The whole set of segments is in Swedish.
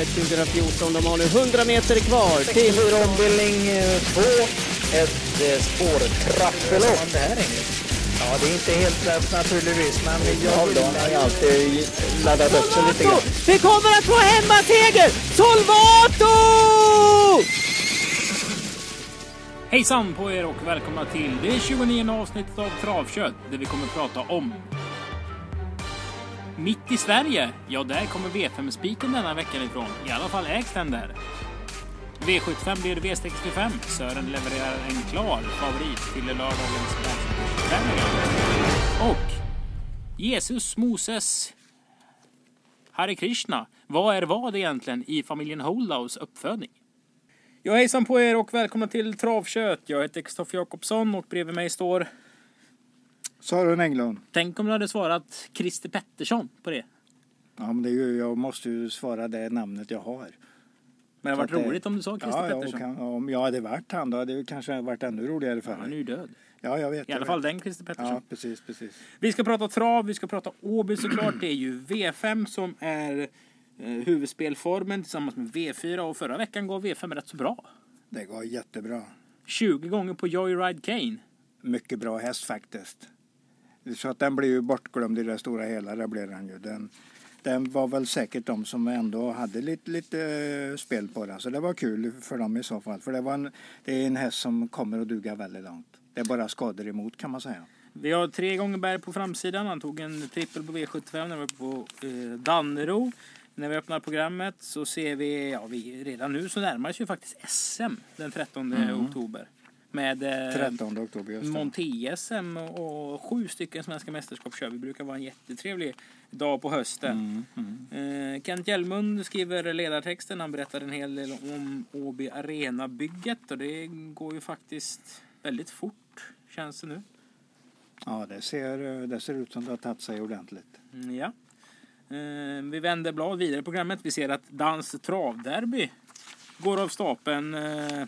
Elitloppet 2014. De har nu 100 meter kvar till... 64 ombildning 2. Ett eh, spårtrappelopp. Ja, det är inte helt lätt naturligtvis, men jag har alltid laddat upp sig lite grann. Vi kommer att få hemmaseger! Solvato! Hejsan på er och välkomna till det 29 avsnittet av Travkött där vi kommer att prata om mitt i Sverige, ja där kommer V5-spiken denna veckan ifrån. I alla fall ägs den där. V75 blir V65. Sören levererar en klar favorit till lördagens tävlingar. Och Jesus Moses Hare Krishna. Vad är vad egentligen i familjen Holdaus uppfödning? Ja, hejsan på er och välkomna till Travkött. Jag heter Kristoffer Jakobsson och bredvid mig står... Sören Englund. Tänk om du hade svarat Christer Pettersson på det. Ja, men det är ju, jag måste ju svara det namnet jag har. Men det hade varit det- roligt om du sa Christer Ja, Pettersson. kan, om jag hade varit han då hade det kanske varit ännu roligare för Han är mig. ju död. Ja, jag vet. I alla fall vet. den Christer Pettersson. Ja, precis, precis. Vi ska prata trav, vi ska prata Åby såklart. Det är ju V5 som är eh, huvudspelformen tillsammans med V4 och förra veckan gav V5 rätt så bra. Det går jättebra. 20 gånger på Joyride Kane. Mycket bra häst faktiskt. Så att den blir ju bortglömd i det stora hela, det blev den ju. Den, den var väl säkert de som ändå hade lite, lite eh, spel på den. Så det var kul för dem i så fall. För det, var en, det är en häst som kommer att duga väldigt långt. Det är bara skador emot kan man säga. Vi har tre gånger berg på framsidan. Han tog en trippel på V75 när vi var på eh, Dannero. När vi öppnar programmet så ser vi, ja vi redan nu så närmar sig ju faktiskt SM den 13 oktober. Med eh, 13 oktober just det. Monté-SM och och sju stycken svenska mästerskap kör. Vi brukar vara en jättetrevlig dag på hösten. Mm, Eh, Kent Hjellmund skriver ledartexten. Han berättar en hel del om Åby Arena-bygget och det går ju faktiskt väldigt fort känns det nu. Ja, det ser, det ser ut som det har tagit sig ordentligt. Mm, Ja. Eh, vi vänder blad vidare i programmet. Vi ser att Dans travderby går av stapeln eh,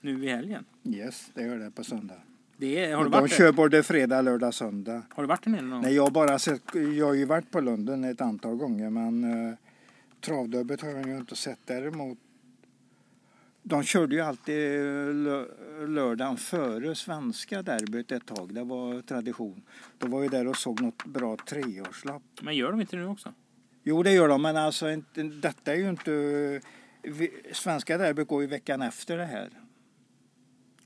nu i helgen. Yes, det gör det på söndag. Det är, har, du De varit kör både fredag, lördag, söndag. har du varit där nere någon? Nej, jag har bara sett, jag har ju varit på Lunden ett antal gånger men uh, travderbyt har jag ju inte sett däremot. De körde ju alltid lö, lördagen före svenska derbyt ett tag. Det var tradition. Då var jag där och såg något bra treårslopp. Men gör de inte det nu också? Jo, det gör de, men alltså inte, detta är ju inte... Svenska derbyt går ju veckan efter det här.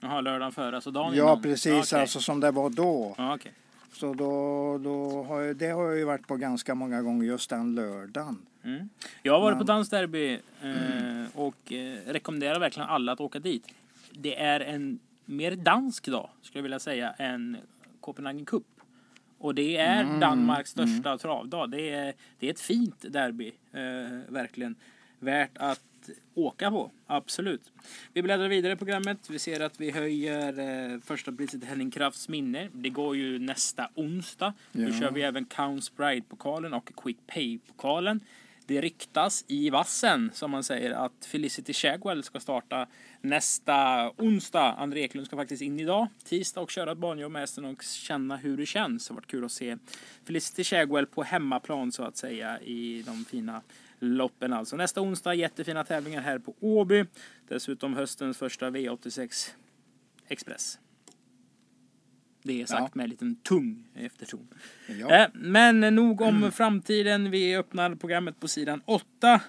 Jaha, lördagen före, alltså dagen Ja, innan? precis. Okej. Alltså som det var då. Ja, okej. Så då, då har jag, det har jag ju varit på ganska många gånger just den lördagen. Mm. Jag har varit på Men- Dansderby eh, och eh, rekommenderar verkligen alla att åka dit. Det är en mer dansk dag, skulle jag vilja säga, än Copenhagen Cup. Och det är Mm, Danmarks största travdag. Det är, det är ett fint derby, eh, verkligen. Värt att åka på, absolut. Vi bläddrar vidare i programmet. Vi ser att vi höjer eh, första priset Henning Krafts minne. Det går ju nästa onsdag. Då Ja. kör vi även Counts Pride-pokalen och Quick Pay-pokalen. Det ryktas i vassen, som man säger, att Felicity Shagwell ska starta nästa onsdag. André Eklund ska faktiskt in idag, tisdag, och köra ett banjobb med hästen och känna hur det känns. Det har varit kul att se Felicity Shagwell på hemmaplan, så att säga, i de fina loppen. Alltså nästa onsdag, jättefina tävlingar här på Åby. Dessutom höstens första V86 Express. Det är sagt Ja. med en liten tung efterton. Ja. Eh, Men nog om framtiden. Vi öppnar programmet på sidan 8.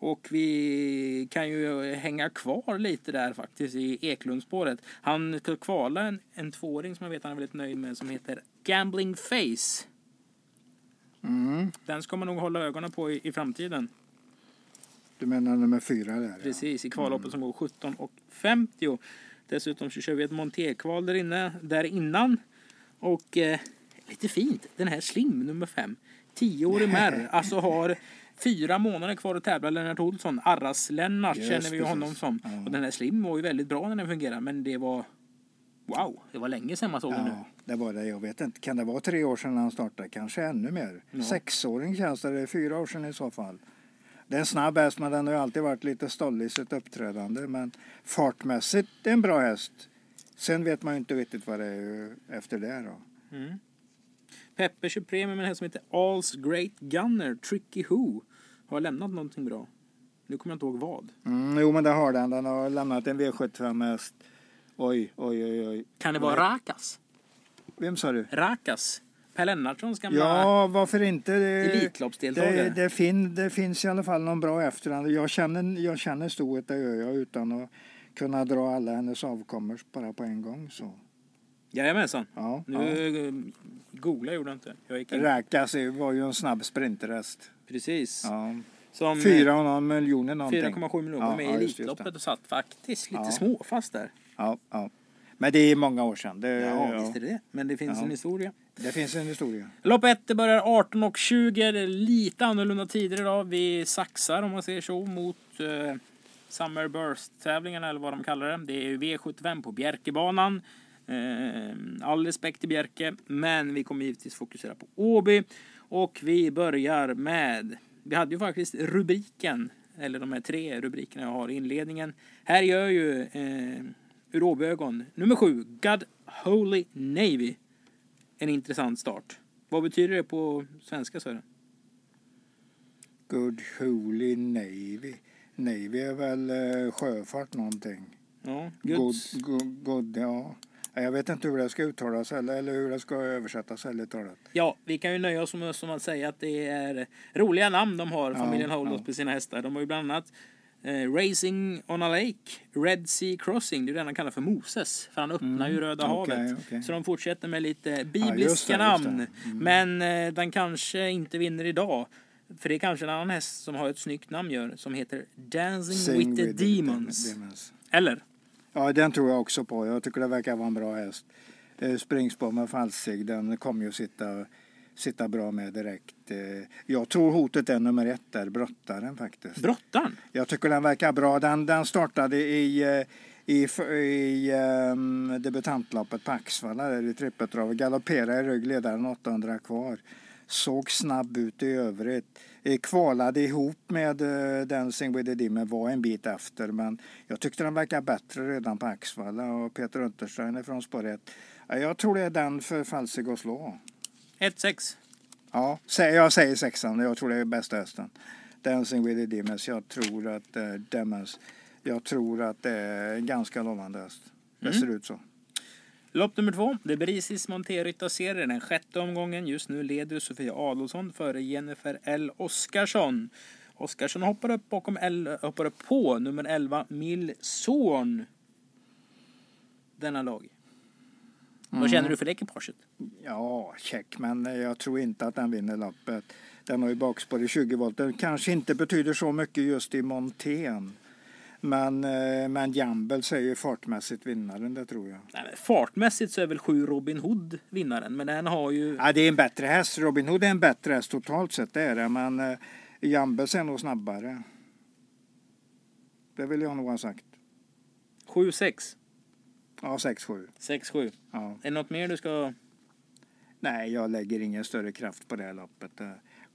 Och vi kan ju hänga kvar lite där faktiskt i Eklundspåret. Han ska kvala en, en tvååring som jag vet han är väldigt nöjd med som heter Gambling Face. Mm. Den ska man nog hålla ögonen på i, i framtiden. Du menar nummer fyra där? Precis, i kvalloppet som går 17 och 50. Dessutom så kör vi ett monterkval där inne, där innan. Och eh, lite fint, den här Slim nummer 5. 10-årig märr, alltså har fyra månader kvar att tävla. Lennart Olsson, Arras-Lennart känner vi precis. honom som. Ja. Och den här Slim var ju väldigt bra när den fungerade, men det var wow, det var länge sedan man såg den nu. Ja, det var det. Jag vet inte. Kan det vara tre år sedan han startade? Kanske ännu mer. Ja. Sexåring känns det. Det är fyra år sedan i så fall. Det är en snabb häst men den har ju alltid varit lite stollig i sitt uppträdande. Men fartmässigt är en bra häst. Sen vet man ju inte riktigt vad det är efter det då. Mm. Peppe kör premium med en häst som heter All's Great Gunner, Tricky Who. Har lämnat någonting bra. Nu kommer jag inte ihåg vad. Mm, jo, men det har den. Den har lämnat en V75-häst. Oj, oj, oj, oj. Kan det vara Rakas? Vem sa du? Rakas? Per Lennartssons gamla Ja, varför inte? Elitloppsdeltagare. det, det, fin, det finns i alla fall någon bra efterhand. Jag känner, jag känner stoet, det gör jag, utan att kunna dra alla hennes avkommor bara på en gång. Så. Jajamensan. Ja, Nu ja. eh, googla gjorde jag inte. Jag. Räkas var ju en snabb sprinterhäst. Precis. Ja. Som Fyra och någon miljoner någonting. 4,7 miljoner Ja, med i ja, Elitloppet och satt faktiskt lite Ja. småfast där. Ja, ja. Men det är många år sedan. Det, Ja, ja, visst är det det. Men det finns Ja. en historia. det finns en historia. Lopp 1 det börjar 18.20. Det är lite annorlunda tider idag. Vi saxar om man säger så mot eh, Summer Burst-tävlingarna eller vad de kallar det. Det är ju V75 på Bjerkebanan. Eh, all respekt till Bjerke, men vi kommer givetvis fokusera på Åby. Och vi börjar med, vi hade ju faktiskt rubriken, eller de här tre rubrikerna jag har i inledningen. Här gör ju eh, ur Åbyögon, nummer sju, God Holy Navy, en intressant start. Vad betyder det på svenska Sören? Good Holy Navy. Navy är väl eh, sjöfart någonting. Ja, God, Guds, god, god, ja. Jag vet inte hur det ska uttalas eller, eller hur det ska översättas eller talat. ja, vi kan ju nöja oss med som att säga att det är roliga namn de har, Ja, familjen Holders ja. på sina hästar. De har ju bland annat eh, Racing on a Lake, Red Sea Crossing, det är den han kallar för Moses, för han öppnar ju Röda Mm, okej, havet. okej. Så de fortsätter med lite Ja, bibliska just det, namn. Mm. Men eh, den kanske inte vinner idag. För det är kanske en annan häst som har ett snyggt namn gör, som heter Dancing Sing with the Demons. demons. Eller? Ja, den tror jag också på. Jag tycker det verkar vara en bra häst. Springspår med falsig, den kommer ju sitta, sitta bra med direkt. Eh, Jag tror hotet är nummer ett där, Brottaren faktiskt. Brottaren? Jag tycker den verkar bra. Den, den startade i, eh, i, i um, debutantloppet på Axvalla där i trippeltravet. Galopperade i rygg, ledaren 800 kvar. Såg snabb ut i övrigt. Eh, Kvalade ihop med uh, Dancing with the Demon, var en bit efter. Men jag tyckte den verkar bättre redan på Axvalla och Peter Untersteiner från spår 1. Jag tror det är den för Falsig att slå. 1-6. Ja, jag säger sexan. Jag tror det är bästa hästen. Dancing with the Demons. Jag tror att eh, Demons. Jag tror att det är en ganska lovande häst. Det Mm. ser ut så. Lopp nummer två. Det är Brisis Monterrytta-serie. Den sjätte omgången. Just nu leder Sofia Adolfsson före Jennifer L. Oskarsson. Oskarsson hoppar upp, bakom L, hoppar upp på nummer 11, Milson. Denna lag. Vad känner du för det ekipaget? Ja, check. Men jag tror inte att den vinner loppet. Den har ju bakspår i 20 volt. Den kanske inte betyder så mycket just i montén. Men, eh, men Jambel säger fartmässigt vinnaren, det tror jag. Nej, fartmässigt så är väl sju Robin Hood vinnaren, men den har ju... Ja, det är en bättre häst. Robin Hood är en bättre häst totalt sett, det är det. Men eh, Jambels är nog snabbare. Det vill jag nog ha sagt. 7-6. Ja, 6-7. 6-7. Ja. Är det något mer du ska... Nej, jag lägger ingen större kraft på det här loppet.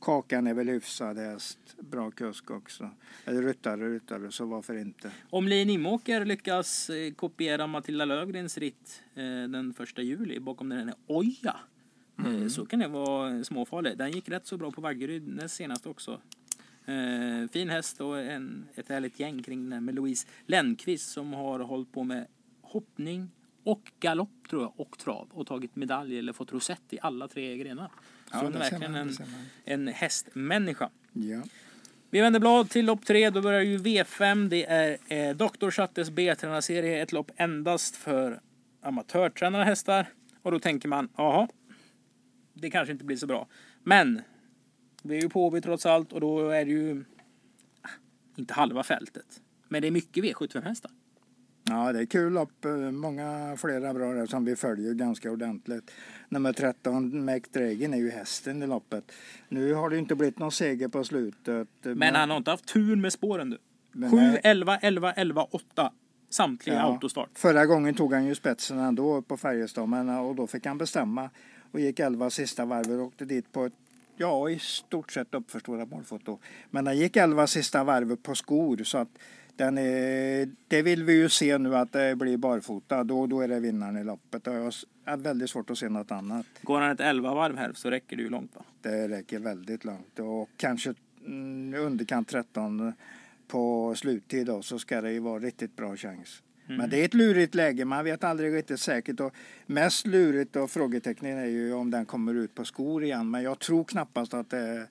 Kakan är väl hyfsad häst. Bra kusk också. Eller ryttare, ryttare, så varför inte? Om Li Nimåker lyckas eh, kopiera Matilda Löfgrens ritt eh, den första juli bakom den är Oja. Eh, så kan det vara småfarligt. Den gick rätt så bra på Vaggeryd näst senast också. Fin häst och en, ett härligt gäng kring den här med Louise Lennqvist som har hållit på med hoppning och galopp tror jag och trav och tagit medalj eller fått rosett i alla tre grenar. Så hon är verkligen en, en hästmänniska. Ja. Vi vänder blad till lopp tre. Då börjar ju V5. Det är eh, Dr. Chattes B-tränarserie. Ett lopp endast för amatörtränade hästar. Och då tänker man, jaha, det kanske inte blir så bra. Men vi är ju på vi trots allt och då är det ju ah, inte halva fältet. Men det är mycket V75-hästar. Ja, det är kul lopp. Eh, Många flera bra där som vi följer ganska ordentligt. Nummer 13, Mac Dragon, är ju hästen i loppet. Nu har det inte blivit någon seger på slutet. Men han har inte haft tur med spåren du. Men 7, nej. 11, 11, 11, 8. Samtliga Ja. autostart. Förra gången tog han ju spetsen ändå på Färjestad men, och då fick han bestämma och gick 11 sista varvet och åkte dit på ett ja, i stort sett uppförstorat målfoto. Men han gick 11 sista varvet på skor så att den är, det vill vi ju se nu att det blir barfota. Då, då är det vinnaren i loppet. Och jag har väldigt svårt att se något annat. Går han ett 11 varv här så räcker det ju långt va? Det räcker väldigt långt och kanske mm, underkant 13 på sluttid då, så ska det ju vara riktigt bra chans. Men det är ett lurigt läge, man vet aldrig riktigt säkert. Och mest lurigt och frågetecknen är ju om den kommer ut på skor igen. Men jag tror knappast att, det,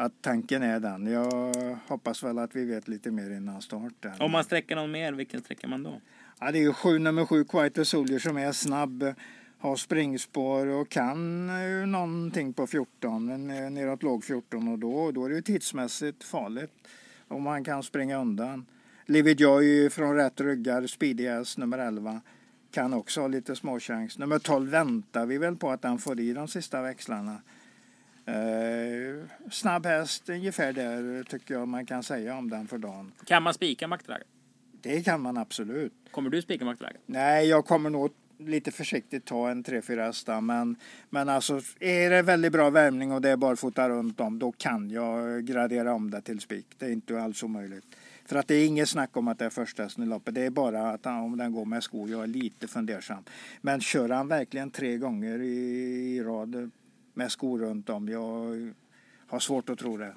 att tanken är den. Jag hoppas väl att vi vet lite mer innan start. Där. Om man sträcker någon mer, vilken sträcker man då? Ja, det är ju sju, nummer sju, Quite Soldier, som är snabb, har springspår och kan ju någonting på 14, en, eh, neråt låg 14 och då, då är det ju tidsmässigt farligt om man kan springa undan. Livy Joy från rätt ryggar, Speedy nummer 11, kan också ha lite småchans. Nummer 12 väntar vi väl på att den får i de sista växlarna. Eh, snabb häst, ungefär där tycker jag man kan säga om den för dagen. Kan man spika maktläge? Det kan man absolut. Kommer du spika maktläge? Nej, jag kommer nog lite försiktigt ta en 3-4 hästar. Men, men alltså, är det väldigt bra värmning och det är barfota runt om, då kan jag gradera om det till spik. Det är inte alls omöjligt. För att det är inget snack om att det är första hästen i loppet. Det är bara att han, om den går med skor, jag är lite fundersam. Men kör han verkligen tre gånger i, i rad med skor runt om, jag har svårt att tro det.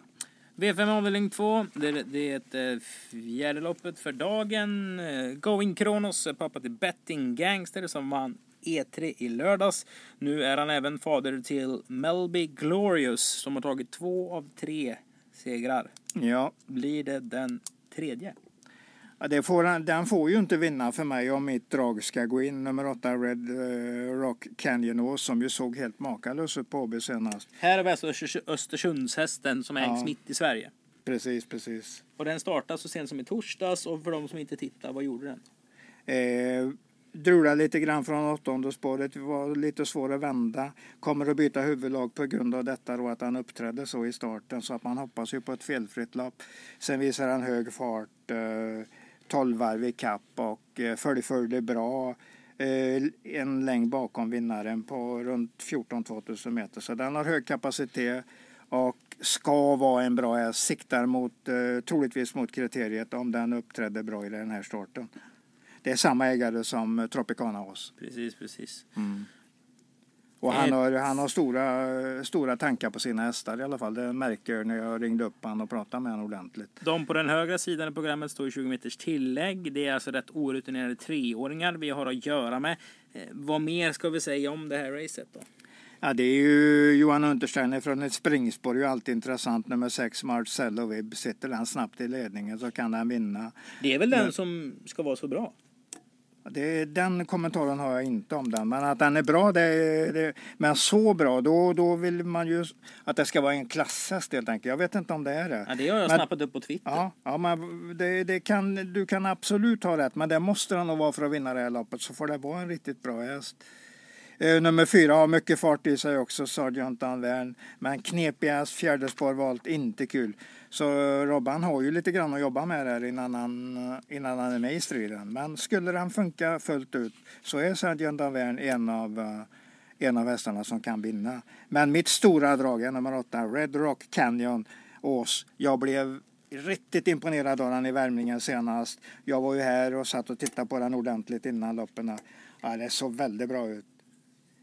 V5 avdelning 2. Det, det är ett eh, fjärde loppet för dagen. Eh, Going Kronos, är pappa till Betting Gangster som vann E3 i lördags. Nu är han även fader till Melby Glorious som har tagit två av tre segrar. Ja, Blir det den tredje? Ja, det får, han- den får ju inte vinna för mig om mitt drag ska gå in. Nummer åtta Red eh, Rock Canyon Ås, som ju såg helt makalös ut på AB senast. Här är alltså Östers- Östersundshästen som ägs Ja. mitt i Sverige. Precis, precis. Och den startade så sent som i torsdags och för de som inte tittar, vad gjorde den? Eh, drulade lite grann från åttonde spåret, var lite svår att vända. Kommer att byta huvudlag på grund av detta då att han uppträdde så i starten så att man hoppas ju på ett felfritt lopp. Sen visar han hög fart, eh, 12 varv i kapp och eh, följ följde bra. Eh, en längd bakom vinnaren på runt 14-2000 meter. Så den har hög kapacitet och ska vara en bra häst. Siktar mot, eh, troligtvis mot kriteriet om den uppträdde bra i den här starten. Det är samma ägare som eh, Tropicana Oz. Precis, precis. Och han Ett- har, han har stora, stora tankar på sina hästar i alla fall. Det märker jag när jag ringde upp han och pratade med honom ordentligt. De på den högra sidan i programmet står i 20 meters tillägg. Det är alltså rätt orutinerade treåringar vi har att göra med. Eh, vad mer ska vi säga om det här racet då? Ja, det är ju Johan Untersteiner från ett springspår. ju alltid intressant. Nummer 6 Marcello Vibb. Sitter den snabbt i ledningen så kan den vinna. Det är väl den som ska vara så bra? Det, den kommentaren har jag inte om den. Men att den är bra, det, det, men så bra, då, då vill man ju att det ska vara en klasshäst helt enkelt. Jag vet inte om det är det. Ja, det har jag Men- snappat upp på Twitter. Ja, ja men det, det kan, du kan absolut ha rätt, men det måste den nog vara för att vinna det här loppet. Så får det vara en riktigt bra häst. Eh, nummer fyra har mycket fart i sig också, Sergeant Anvern. Men knepig häst, fjärde spår valt, inte kul. Så Robban har ju lite grann att jobba med där innan han, innan han är med i striden. Men skulle den funka fullt ut så är Sergeant Davern en av eh, en av hästarna som kan vinna. Men mitt stora drag är nummer åtta, Red Rock Canyon Ås. Jag blev riktigt imponerad av den i värmningen senast. Jag var ju här och satt och tittade på den ordentligt innan loppen. Ja, det såg väldigt bra ut.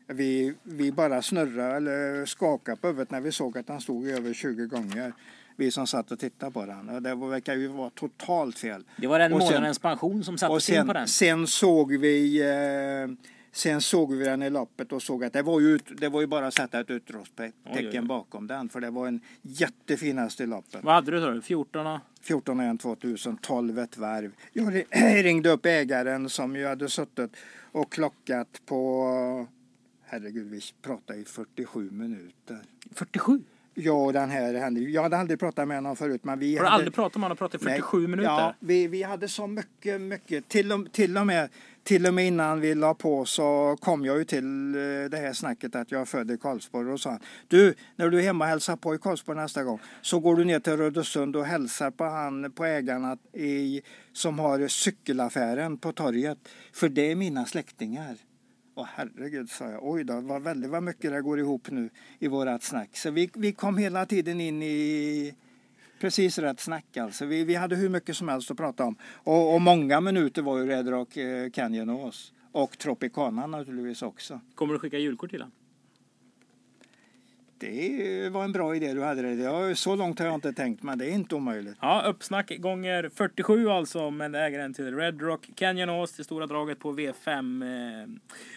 Vi, vi bara snurrade eller skakade på huvudet när vi såg att den stod över 20 gånger. Vi som satt och tittade på den. Och det verkar ju vara totalt fel. Det var den Och sen- månadens pension som sattes in på den. sen, sen såg vi eh, Sen såg vi den i loppet och såg att det var ju, ut, det var ju bara att sätta ett utropstecken bakom den. För det var en jättefin häst i loppet. Vad hade du sa du? 14 och... 14 1 2000, 12 ett varv. Jag ri- ringde upp ägaren som ju hade suttit och klockat på Herregud, vi pratade i 47 minuter. 47? Ja, och den här ju- Jag hade aldrig pratat med honom förut, men vi Har du hade... aldrig pratat med honom pratat i 47 Nej, minuter? Ja, vi, vi hade så mycket, mycket. Till och, till, och med, till och med innan vi la på så kom jag ju till eh, det här snacket att jag är född i Karlsborg och sa du, när du är hemma och hälsar på i Karlsborg nästa gång så går du ner till Rödösund och hälsar på han, på ägarna i, som har cykelaffären på torget. För det är mina släktingar. Åh herregud, sa jag. Oj då, vad väldigt vad mycket det går ihop nu i vårat snack. Så vi, vi kom hela tiden in i precis rätt snack alltså. Vi, vi hade hur mycket som helst att prata om. Och, och många minuter var ju Red Rock eh, Canyon och oss. Och Tropicana naturligtvis också. Kommer du skicka julkort till honom? Det var en bra idé du hade. Det. Så långt har jag inte tänkt, men det är inte omöjligt. Ja, uppsnack gånger 47 alltså med ägaren till Red Rock Canyon Ås, det stora draget på V5. Eh,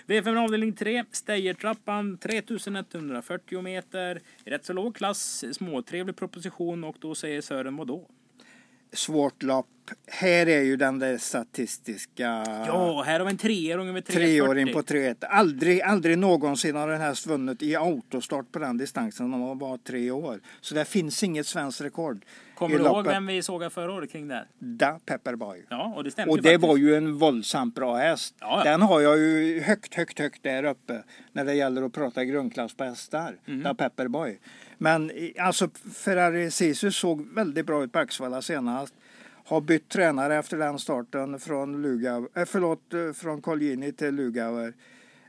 V5 avdelning 3, Stejertrappan 3140 meter. Rätt så låg klass, småtrevlig proposition och då säger Sören vadå? Svårt lopp. Här är ju den där statistiska Ja, här har vi en treåring med 340. treåring på 3 Aldrig, aldrig någonsin har en häst vunnit i autostart på den distansen man var tre år. Så det finns inget svenskt rekord. Kommer du ihåg vem vi såg förra året kring det? Da Pepperboy. Ja, och det stämde Och det faktiskt. var ju en våldsamt bra häst. Ja, ja. Den har jag ju högt, högt, högt där uppe när det gäller att prata grundklass på hästar. Mm. Da Pepperboy. Men alltså Ferrari Sisu såg väldigt bra ut på Axevalla senast. Har bytt tränare efter den starten från, Lugau, eh, förlåt, eh, från Colgjini till Lugauer.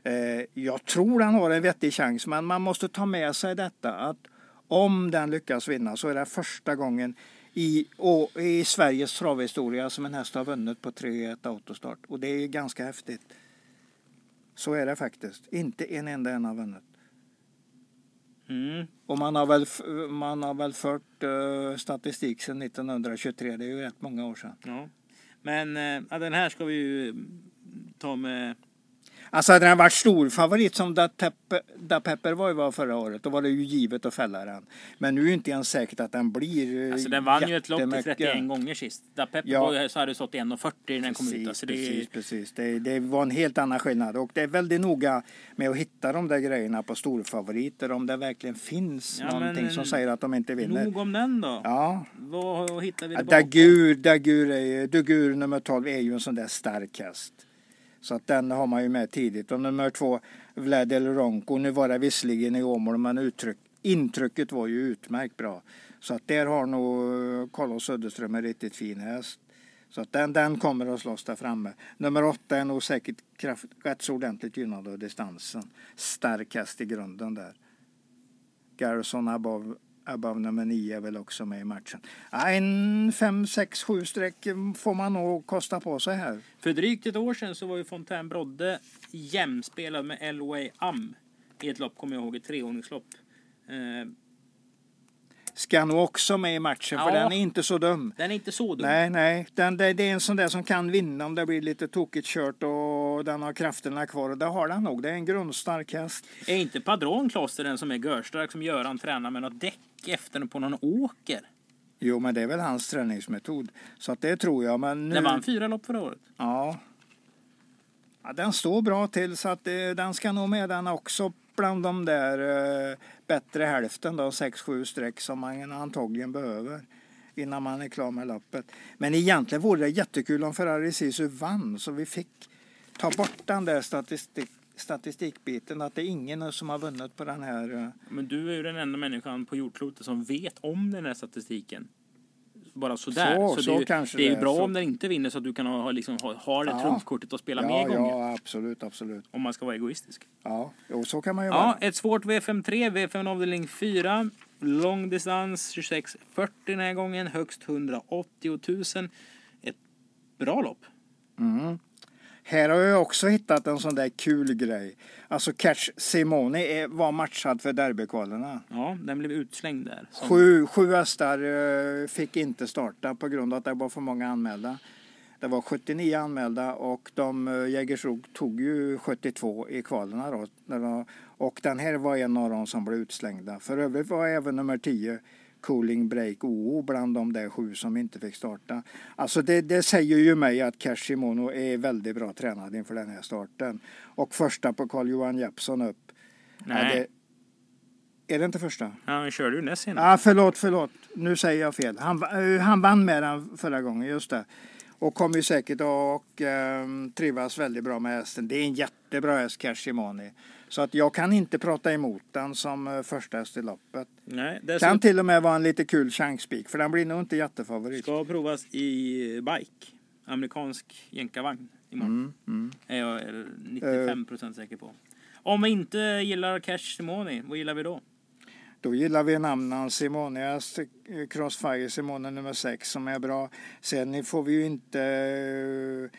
Eh, jag tror han har en vettig chans men man måste ta med sig detta att om den lyckas vinna så är det första gången i, och, i Sveriges travhistoria som en häst har vunnit på 3-1 autostart. Och det är ganska häftigt. Så är det faktiskt. Inte en enda en har vunnit. Mm. Och man har väl, man har väl fört eh, statistik sedan 1923. Det är ju rätt många år sedan. Ja. Men ja, den här ska vi ju ta med... Alltså hade den varit stor favorit som Da, Teppe, da Pepper var, var förra året då var det ju givet att fälla den. Men nu är det inte ens säkert att den blir eh, Alltså den vann ju ett lopp till jättemycket. 31 gånger sist. Där Pepper Ja. Boy så hade det stått 1,40 när den kom ut. Alltså det precis, precis. Det, det var en helt annan skillnad och det är väldigt noga med att hitta de där grejerna på storfavoriter om det verkligen finns Ja, någonting men- som säger att de inte vinner. nog om den då. Ja, Vad hittar vi bakom? Dagur, Dagur, är, Dagur nummer 12 är ju en sån där stark häst. Så att den har man ju med tidigt. Och nummer två, Vlad El Ronco, nu var det visserligen i Åmål men uttryck, intrycket var ju utmärkt bra. Så att där har nog Carlos Söderström en riktigt fin häst. Så att den, den kommer att slåss där framme. Nummer åtta är nog säkert kraft, rätt så ordentligt gynnad av distansen. Stark häst i grunden där. Garrison above, nio är väl också med i matchen. En fem, sex, sju streck får man nog kosta på sig här. För drygt ett år sedan så var ju Fontaine Brodde jämspelad med Elway Am i ett lopp, kommer jag ihåg, ett treordningslopp. Eh, Ska nog också med i matchen för Ja. den är inte så dum. den är inte så dum. Nej, nej. Den, det, det är en sån där som kan vinna om det blir lite tokigt kört och den har krafterna kvar. Och det har den nog. Det är en grundstark häst. Är inte Padron Kloster den som är görstark som Göran tränar med något däck efter på någon åker? Jo, men det är väl hans träningsmetod. Så att det tror jag. Men nu... Den vann fyra lopp förra året. Ja. ja. Den står bra till så att eh, den ska nog med den också bland de där eh, bättre hälften då, 6-7 streck som man antagligen behöver innan man är klar med loppet. Men egentligen vore det jättekul om Ferrari Sisu vann så vi fick ta bort den där statistik, statistikbiten att det är ingen som har vunnit på den här. eh, Men du är ju den enda människan på jordklotet som vet om den här statistiken. Bara sådär. Så- Så, så det, är ju- kanske det är det är, bra så. om den inte vinner så att du kan ha, liksom, ha, ha det Ja. trumfkortet och spela Ja, mer gånger. ja, absolut, absolut. Om man ska vara egoistisk. Ja, jo, så kan man ju Ja, vara. ett svårt V53, V5 avdelning 4. Långdistans 26.40 den här gången, högst 180 000. Ett bra lopp. Mm. Här har jag också hittat en sån där kul grej. Alltså Catch Simone var matchad för derbykvalerna. Ja, den blev utslängd där. Som- Sju, sju hästar eh, fick inte starta på grund av att det var för många anmälda. Det var 79 anmälda och de eh, Jägersro tog ju 72 i kvalerna då. Och den här var en av dem som blev utslängda. För övrigt var även nummer 10 Cooling Break OO bland de där sju som inte fick starta. Alltså det, det säger ju mig att Cashimono är väldigt bra tränad inför den här starten. Och första på Carl-Johan Jeppsson upp. Nej, Ja, det, är det inte första? ja, han körde ju näst senast. Ja, förlåt, förlåt. Nu säger jag fel. Han, eh, han vann med den förra gången, just det. Och kommer ju säkert att eh, trivas väldigt bra med hästen. Det är en jättebra häst, Cashimoni. Så att jag kan inte prata emot den som eh, första häst i loppet. Nej, Kan dessutom till och med vara en lite kul chansspik, för den blir nog inte jättefavorit. ska provas i bike. Amerikansk jänkarvagn imorgon. Mm, mm. Är jag 95 procent säker på. Om vi inte gillar Cash Simone, vad gillar vi då? Då gillar vi namnen eh, Crossfire Simone nummer 6 som är bra. Sen får vi ju inte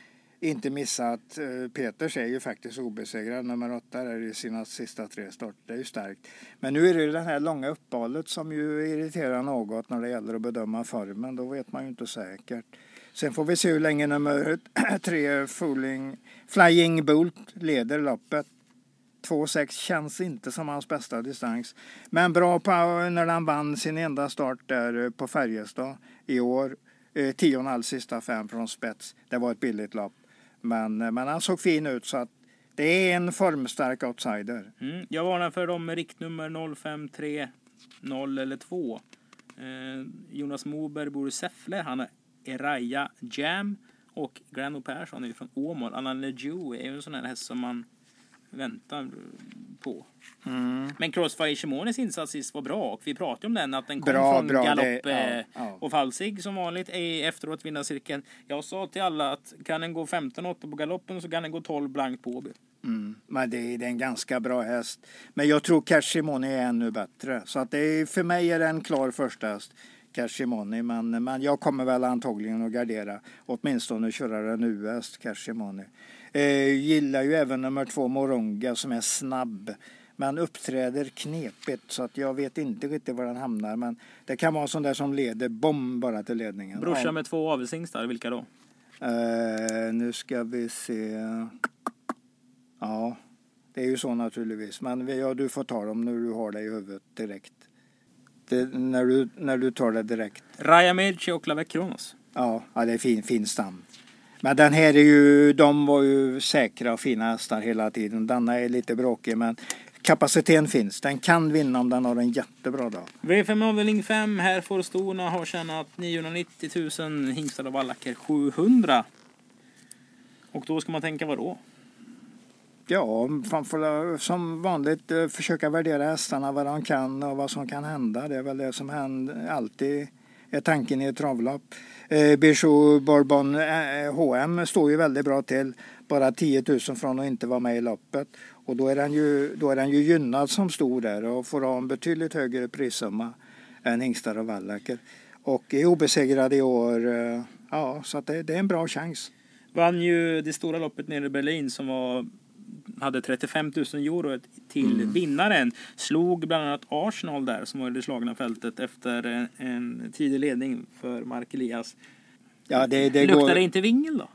inte missa att eh, Peters är ju faktiskt obesegrad. Nummer åtta är i sina sista tre starter. Det är ju starkt. Men nu är det ju det här långa uppehållet som ju irriterar något när det gäller att bedöma formen. Då vet man ju inte säkert. Sen får vi se hur länge nummer tre Fooling, Flying Bolt leder loppet. 2,6 känns inte som hans bästa distans. Men bra på eh, när han vann sin enda start där eh, på Färjestad i år. 10,5 sista fem från spets. Det var ett billigt lopp. Men, eh, men han såg fin ut så att det är en formstark outsider. Mm. Jag varnar för dem med riktnummer 053 0 eller 2. Eh, Jonas Moberg bor i Säffle. Han har Eraya Jam och Grano Persson är från Åmål. Anna Lejoux är ju en sån här häst som man väntar på. Mm. Men Crossfire Shimonis insats sist var bra och vi pratade om den att den kom Bra, från bra, galopp det- ja, eh, ja. och falsig som vanligt i efteråt vinna cirkeln. Jag sa till alla att kan den gå 15-8 på galoppen så kan den gå 12 blankt på Åby. Mm. Men det är, det är en ganska bra häst. Men jag tror Cashimoni är ännu bättre. Så att det är, för mig är det en klar första häst. Cashimoni. Men, men jag kommer väl antagligen att gardera. Åtminstone köra en US Cashimoni. Eh, gillar ju även nummer två Moronga som är snabb. Men uppträder knepigt så att jag vet inte riktigt var den hamnar. Men det kan vara en sån där som leder bom bara till ledningen. Brorsa Ja. med två avelshingstar, vilka då? Eh, nu ska vi se. Ja, det är ju så naturligtvis. Men ja, du får ta dem när du har det i huvudet direkt. Det, när, du, när du tar det direkt. Raja Medici och Lavec Kronos. Ja, ja det är fin, fin stam. Men den här är ju, de var ju säkra och fina hästar hela tiden. Denna är lite bråkig men kapaciteten finns. Den kan vinna om den har en jättebra dag. V5 avdelning 5. Här får storna ha tjänat 990 000. Hingstar och vallacker 700. Och då ska man tänka vad då? Ja, man får som vanligt eh, försöka värdera hästarna vad de kan och vad som kan hända. Det är väl det som händer, alltid är tanken i ett travlopp. Eh, Bijou Bourbon eh, H&M står ju väldigt bra till. Bara 10 000 från att inte vara med i loppet. Och då är den ju, då är den ju gynnad som stor där och får ha en betydligt högre prissumma än hingstar och vallacker. Och är obesegrad i år. eh, Ja, så att det, det är en bra chans. Vann ju det stora loppet nere i Berlin som var hade 35 000 euro till Mm. vinnaren. Slog bland annat Arsenal där som var i det slagna fältet efter en, en tidig ledning för Mark Elias. Ja, det, det Luktar går... det inte vingel då?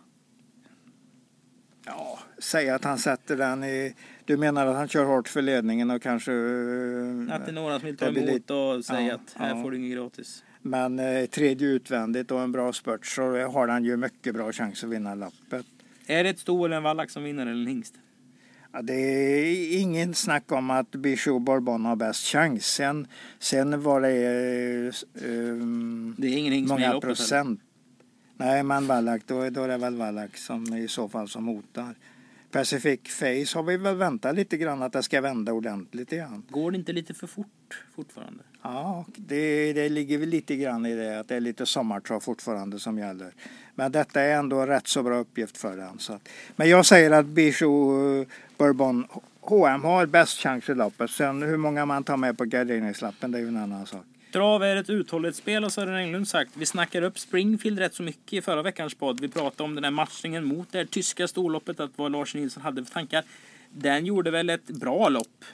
Ja, säg att han sätter den i... Du menar att han kör hårt för ledningen och kanske... eh, Att det är några som vill ta emot lite- och säga Ja, att här ja. får du inget gratis. Men eh, tredje utvändigt och en bra spurt så har han ju mycket bra chans att vinna loppet. Är det ett sto eller en vallack som vinner eller en hingst? Ja, det är ingen snack om att Bijou Bourbon har bäst chans. Sen, sen var det ehm, Det är ingen många procent. Nej, men Wallach, då, då är det väl Wallach som i så fall som hotar. Pacific Face har vi väl väntat lite grann att det ska vända ordentligt igen. Går det inte lite för fort fortfarande? Ja, det, det ligger väl lite grann i det att det är lite sommartrav fortfarande som gäller. Men detta är ändå en rätt så bra uppgift för den. Så att, men jag säger att eh, Bourbon H&M har bäst chans i loppet. Sen hur många man tar med på garderingslappen det är ju en annan sak. Drav är ett uthållighetsspel har Sören Englund sagt. Vi snackar upp Springfield rätt så mycket i förra veckans podd. Vi pratade om den här matchningen mot det här tyska storloppet, att vad Lars Nilsson hade för tankar. Den gjorde väl ett bra lopp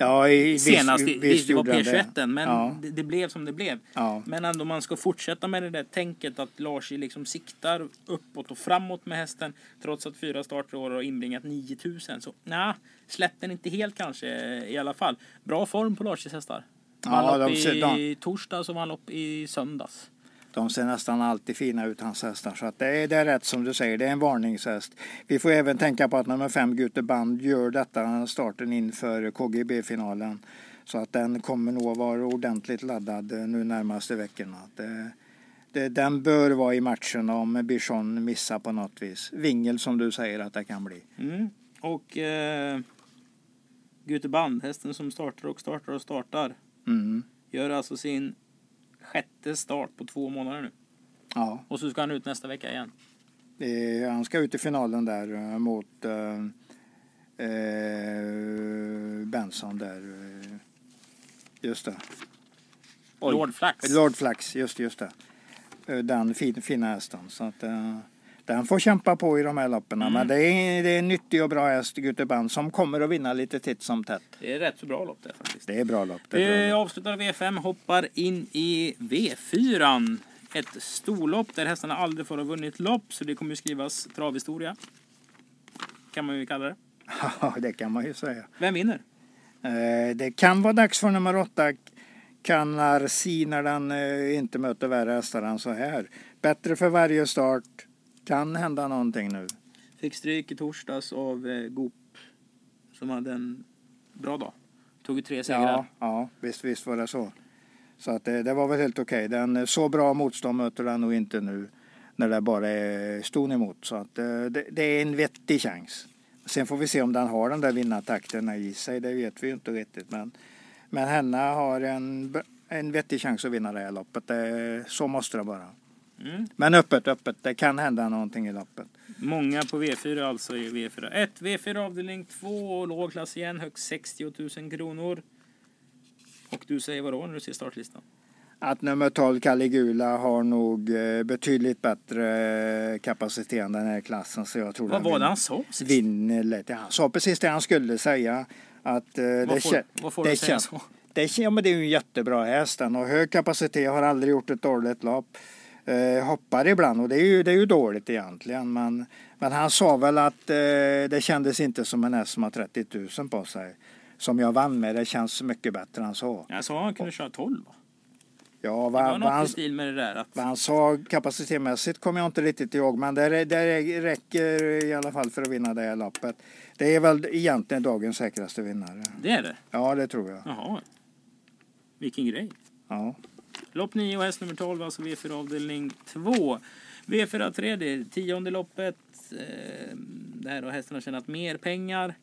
Ja, i, senast. visst, visst det var gjorde han det. P21, men Ja. det, det blev som det blev. Ja. Men ändå man ska fortsätta med det där tänket att Lars liksom siktar uppåt och framåt med hästen trots att fyra starter år har inbringat 9000. Så nja, släpp den inte helt kanske i alla fall. Bra form på Lars hästar. Ja, Vann lopp de i torsdags och vann lopp i söndags. De ser nästan alltid fina ut, hans hästar. Så att det, är, det är rätt som du säger, det är en varningshäst. Vi får även tänka på att nummer fem, Gute Band, gör detta starten inför KGB-finalen. Så att den kommer nog vara ordentligt laddad eh, nu närmaste veckorna. Det, det, den bör vara i matchen om Bichon missar på något vis. Vingel som du säger att det kan bli. Mm. Och eh, Gute Band, hästen som startar och startar och startar, Mm. gör alltså sin sjätte start på två månader nu. Ja, Och så ska han ut nästa vecka igen. är- han ska ut i finalen där eh, mot eh, eh, Benson där. eh, Just det. Oj. Lord Flax. Lord Flax, just, just det. Eh, Den fin, fina hästen. Så att, eh, Den får kämpa på i de här loppen. Mm. Men det är, det är en nyttig och bra häst, Guteband, som kommer att vinna lite titt som tätt. Det är rätt så bra lopp det faktiskt. Det är bra lopp. Det är bra Vi lopp. avslutar V5, hoppar in i V4. Ett storlopp där hästarna aldrig får ha vunnit lopp, så det kommer ju skrivas travhistoria. Kan man ju kalla det. Ja, det kan man ju säga. Vem vinner? Eh, Det kan vara dags för nummer åtta, Canarsi, när den eh, inte möter värre hästar än så här. Bättre för varje start. Kan hända någonting nu. Fick stryk i torsdags av eh, Goop som hade en bra dag. Tog ju tre segrar. Ja, ja visst, visst var det så. Så att det, det var väl helt okej. Den Så bra motstånd möter den nog inte nu när det bara är ston emot. Så att eh, det, det är en vettig chans. Sen får vi se om den har den där vinnartakten i sig. Det vet vi ju inte riktigt. Men, men henne har en, en vettig chans att vinna det här loppet. Det, så måste det vara. Mm. Men öppet, öppet. Det kan hända någonting i loppet. Många på V4 alltså i V4 1. V4 avdelning 2, låg klass igen, högst 60 000 kronor. Och du säger vadå när du ser startlistan? Att nummer 12 Caligula har nog eh, betydligt bättre eh, kapacitet än den här klassen. Så jag tror Vad var det han sa vinner lätt. Han sa precis det han skulle säga. Att, eh, det, Vad får, kä- vad får det du säga så? det, ja, men det är ju en jättebra häst. Den har hög kapacitet, har aldrig gjort ett dåligt lopp. Eh, hoppar ibland och det är ju, det är ju dåligt egentligen. Men, men han sa väl att eh, det kändes inte som en häst som har 30 000 på sig. Som jag vann med. Det känns mycket bättre än så. Jag sa han kunde köra 12 va? Ja, Det var vad, han, i stil med det där att vad han sa kapacitetmässigt kommer jag inte riktigt ihåg. Men det, det räcker i alla fall för att vinna det här loppet. Det är väl egentligen dagens säkraste vinnare. det är det. Ja, det tror jag. Jaha. Vilken grej. Ja. Lopp 9 och häst nummer 12, alltså V4 avdelning 2. V4 tredje, tionde loppet. Eh, där har hästarna tjänat mer pengar.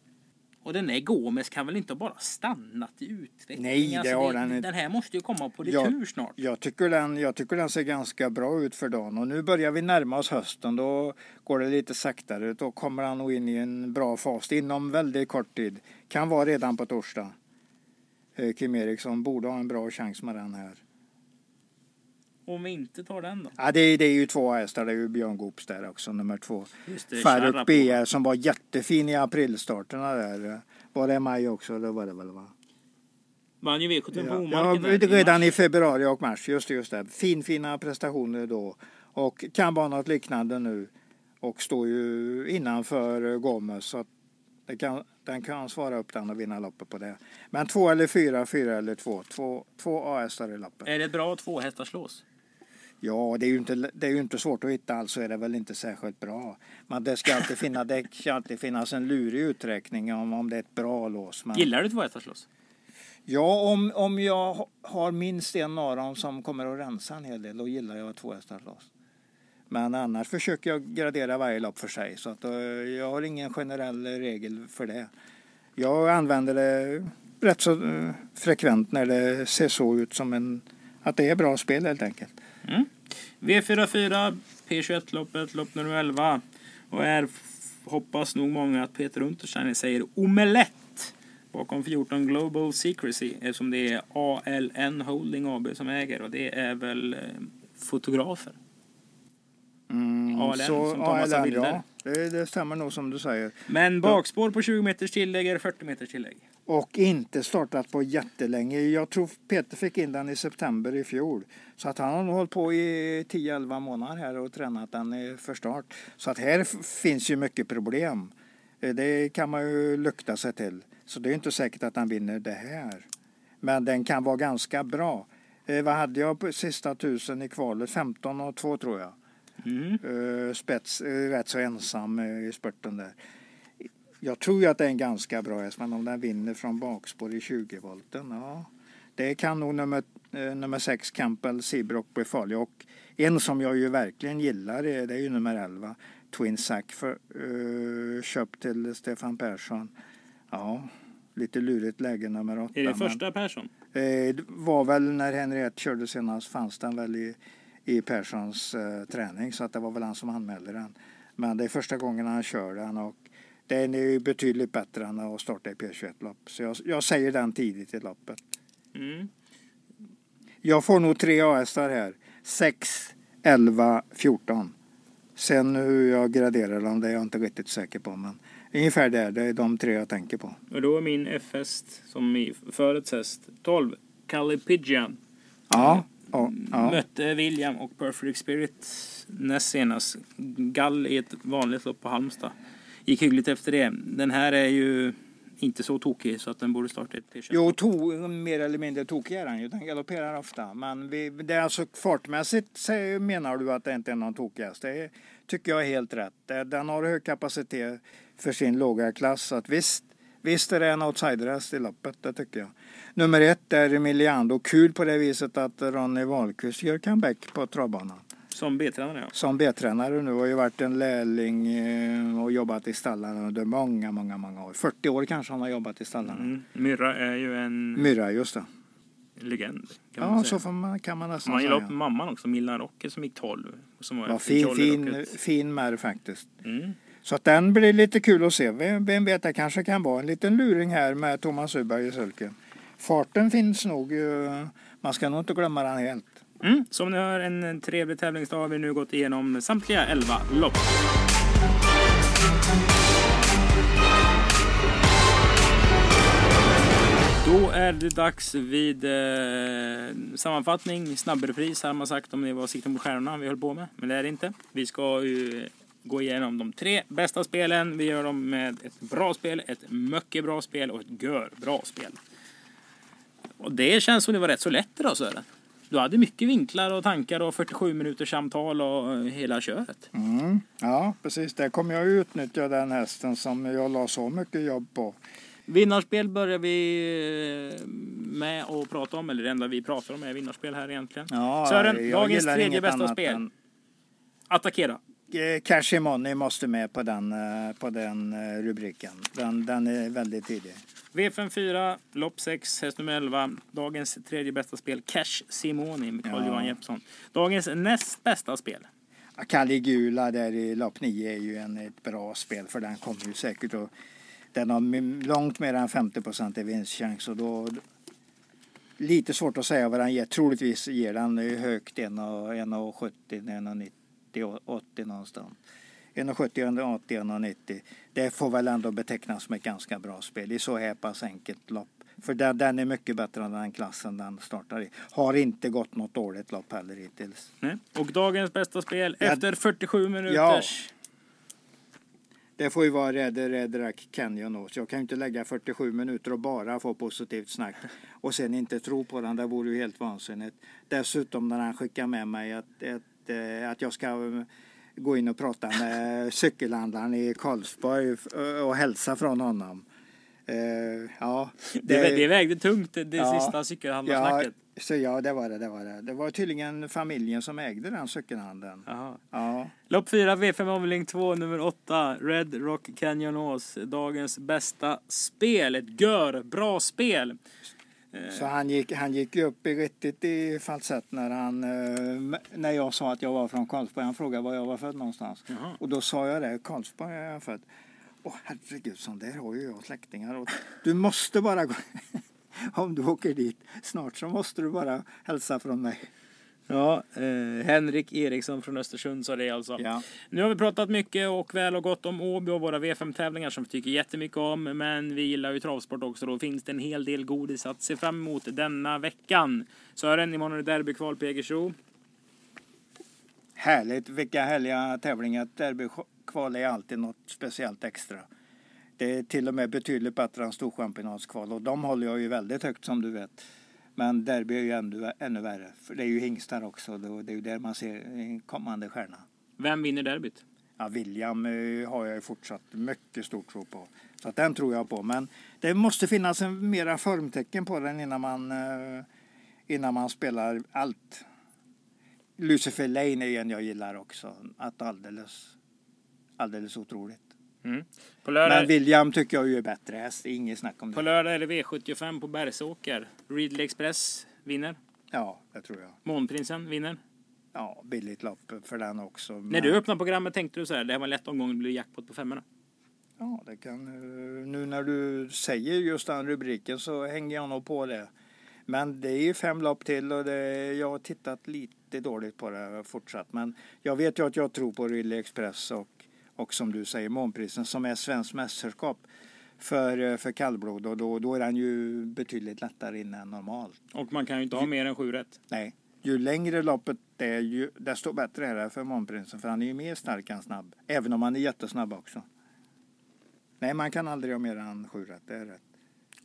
Och den här Gomes kan väl inte bara stannat i utveckling? Nej, det har den inte. Den här måste ju komma på retur snart. Jag tycker, den, jag tycker den ser ganska bra ut för dagen och nu börjar vi närma oss hösten. Då går det lite saktare. Då kommer han nog in i en bra fas inom väldigt kort tid. Kan vara redan på torsdag. Eh, Kim Eriksson borde ha en bra chans med den här. Om vi inte tar den då? Ja, det, det är ju två hästar. Det är ju Björn Goops där också, nummer två. Faruk. BR som var jättefin i aprilstarterna där. Var det maj också? Det var det väl va? Vann ju V75 på Ja, Omarken ja, där i redan mars. i februari och mars. Just det, just det. Fin, fina prestationer då. Och kan vara något liknande nu. Och står ju innanför Gomes. Så att det kan, den kan svara upp den och vinna loppet på det. Men två eller fyra, fyra eller två. Två, två A-hästar i loppet. Är det bra två hästar slås? Ja, det är, ju inte, det är ju inte svårt att hitta. Alltså är det väl inte särskilt bra. Men det ska alltid, finna, det ska alltid finnas en lurig uträkning om, om det är ett bra lås. Men... Gillar du två hästar slås? Ja, om, om jag ha- har minst en av dem som kommer att rensa en hel del, då gillar jag två hästar loss. Men annars försöker jag gradera varje lopp för sig, så att eh, jag har ingen generell regel för det. Jag använder det rätt så eh, frekvent när det ser så ut som en, att det är bra spel helt enkelt. V44, P21-loppet, lopp nummer 11. Och här hoppas nog många att Peter Untersteiner säger omelett bakom 14 Global Secrecy eftersom det är ALN Holding AB som äger och det är väl eh, fotografer. Mm, ALN som tar massa bilder. ja, det, det stämmer nog som du säger. Men bakspår på 20 meters tillägg är 40 meters tillägg. Och inte startat på jättelänge. Jag tror Peter fick in den i september i fjol. Så att han har hållit på i 10-11 månader här och tränat den för start. Så att här finns ju mycket problem. Eh, Det kan man ju lukta sig till. Så det är inte säkert att han vinner det här. Men den kan vara ganska bra. Eh, vad hade jag på sista tusen i kvalet? 15 och 2 tror jag. Mm. Eh, spets, rätt så ensam i spurten där. Jag tror ju att det är en ganska bra häst, men om den vinner från bakspår i 20 volten, ja. Det kan nog nummer, eh, nummer 6 Campbell Seabrook bli farlig. Och en som jag ju verkligen gillar är, det är ju nummer 11 Twin Sack för, eh, köpt till Stefan Persson. Ja, lite lurigt läge nummer 8. Är det första Persson? Eh, var väl när Henriette körde senast fanns den väl i, i Perssons eh, träning så att det var väl han som anmälde den. Men det är första gången han kör den och den är ju betydligt bättre än att starta i P21-lopp. Så jag, jag säger den tidigt i loppet. Mm. Jag får nog tre A-hästar här. 6, 11, 14. Sen hur jag graderar dem det är jag inte riktigt säker på. Men ungefär där, det är de tre jag tänker på. Och då är min F-häst som förets häst 12, Callie Pigeon. Ja, ja, ja. Mötte William och Perfect Spirit näst senast. Gall i ett vanligt lopp på Halmstad. Gick hyggligt efter det. Den här är ju inte så tokig så att den borde starta ett P21. Jo, to, mer eller mindre tokig är den ju. Den galopperar ofta. Men vi, det är alltså fartmässigt menar du att det inte är någon tokig häst. Det tycker jag är helt rätt. Den har hög kapacitet för sin låga klass. Så att visst, visst är det en outsiderhäst i loppet, det tycker jag. Nummer ett är Emiliano. Kul på det viset att Ronny Wahlqvist gör comeback på travbanan. Som B-tränare ja. Som B-tränare nu. Har ju varit en lärling eh, och jobbat i stallarna under många, många, många år. 40 år kanske han har jobbat i stallarna. Mm. Myrra är ju en Myra, just det. legend. Ja, man så man, kan man nästan Man gillar säga. mamman också, Millan Rocket som gick 12. och Som var Ja, fin, fin, fin märr faktiskt. Mm. Så att den blir lite kul att se. Vem, vem vet, det kanske kan vara en liten luring här med Thomas Uberg i sulken. Farten finns nog. eh, Man ska nog inte glömma den helt. Mm. Som ni hör, en trevlig tävlingsdag har vi nu gått igenom samtliga 11 lopp. Då är det dags vid eh, sammanfattning, snabbrepris har man sagt om det var sikten på stjärnorna vi höll på med. Men det är det inte. Vi ska ju gå igenom de tre bästa spelen. Vi gör dem med ett bra spel, ett mycket bra spel och ett gör bra spel. Och det känns som det var rätt så lätt idag Sören. Du hade mycket vinklar och tankar och 47 minuters samtal och eh, hela köret. Mm. Ja, precis. Där kommer jag utnyttja den hästen som jag la så mycket jobb på. Vinnarspel börjar vi eh, med att prata om, eller det enda vi pratar om är vinnarspel här egentligen. Ja, Sören, dagens tredje bästa spel. än- Attackera. Eh, Cash Money måste med på den, eh, på den eh, rubriken. Den, den är väldigt tidig. V54, lopp 6, häst nummer 11. Dagens tredje bästa spel, Cash Simoni med Carl-Johan Ja. Jeppsson. Dagens näst bästa spel. Caligula där i lopp 9 är ju en, ett bra spel för den kommer ju säkert att den har långt mer än 50 procent i vinstchans och då lite svårt att säga vad den ger. Troligtvis ger den högt 1,70, 1,90, 80 någonstans. 1,70, 1,80, 1,90. Det får väl ändå betecknas som ett ganska bra spel i så här pass enkelt lopp. För den, den är mycket bättre än den klassen den startar i. Har inte gått något dåligt lopp heller hittills. Nej. Och dagens bästa spel Ja. efter 47 minuters. Det får ju vara Red, Red Rack Canyon då. Så jag kan ju inte lägga 47 minuter och bara få positivt snack och sen inte tro på den. Det vore ju helt vansinnigt. Dessutom när han skickar med mig att, att, eh, att jag ska eh, gå in och prata med cykelhandlaren i Karlsborg eh, och hälsa från honom. Eh, Ja, Det, det vägde tungt det, det Ja. sista ja, cykelhandlarsnacket. så ja, det var det, det var det. Det var tydligen familjen som ägde den cykelhandeln. Ja. Lopp 4, V5 avdelning 2, nummer 8, Red Rock Canyon Ås. Dagens bästa spel. Ett gör bra spel. Så han gick, han gick upp i riktigt i falsett när, han, eh, när jag sa att jag var från Karlsborg. Han frågade var jag var född någonstans. Jaha. Och då sa jag det, Karlsborg är jag född. Åh herregud, sån där har ju jag släktingar. Och du måste bara gå, om du åker dit snart så måste du bara hälsa från mig. Ja, eh, Henrik Eriksson från Östersund sa det alltså. Ja. Nu har vi pratat mycket och väl och gott om Åby och våra V5-tävlingar som vi tycker jättemycket om. Men vi gillar ju travsport också. Då finns det en hel del godis att se fram emot denna veckan. Sören, imorgon är det derbykval på Jägersro. Härligt, vilka härliga tävlingar. Derbykval är alltid något speciellt extra. Det är till och med betydligt bättre än storchampionatskval och de håller jag ju väldigt högt som du vet. Men derby är ju ännu, ännu värre. För det är ju hingstar också. Det är ju där man ser en kommande stjärna. Vem vinner derbyt? Ja, William eh, har jag ju fortsatt mycket stor tro på. Så att den tror jag på. Men det måste finnas en mera formtecken på den innan man, eh, innan man spelar allt. Lucifer Lane är en jag gillar också. Att alldeles, alldeles otroligt. Mm. På, lördag, Men William tycker jag ju är bättre häst. Inget snack om på det. lördag är det V75 på Bergsåker. Ridley Express vinner. Ja, det tror jag. Månprinsen vinner. Ja, billigt lopp för den också. När Men- du öppnade programmet tänkte du så här, det här var en lätt omgång, det blir jackpot på femmorna. Ja, det kan, eh, nu när du säger just den rubriken så hänger jag nog på det. Men det är ju fem lopp till och det, jag har tittat lite dåligt på det fortsatt. Men jag vet ju att jag tror på Ridley Express och, och som du säger Månprisen som är svenskt mästerskap för, för kallblod och då, då är den ju betydligt lättare in än normalt. Och man kan ju inte ha mer än sju rätt. Nej, ju längre loppet är ju, desto bättre är det för Månprinsen för han är ju mer stark än snabb. Även om han är jättesnabb också. Nej, man kan aldrig ha mer än sju rätt, det är rätt.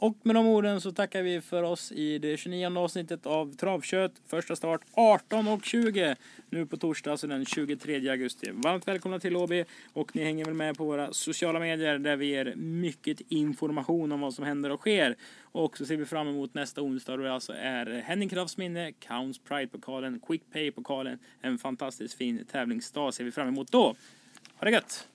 Och med de orden så tackar vi för oss i det 29 avsnittet av Travkött. Första start 18.20 nu på torsdag, alltså den 23 augusti. Varmt välkomna till Åby och ni hänger väl med på våra sociala medier där vi ger mycket information om vad som händer och sker. Och så ser vi fram emot nästa onsdag då det alltså är Henning Krafts minne, Counts Pride-pokalen, Quick Pay-pokalen. En fantastiskt fin tävlingsdag ser vi fram emot då. Ha det gött!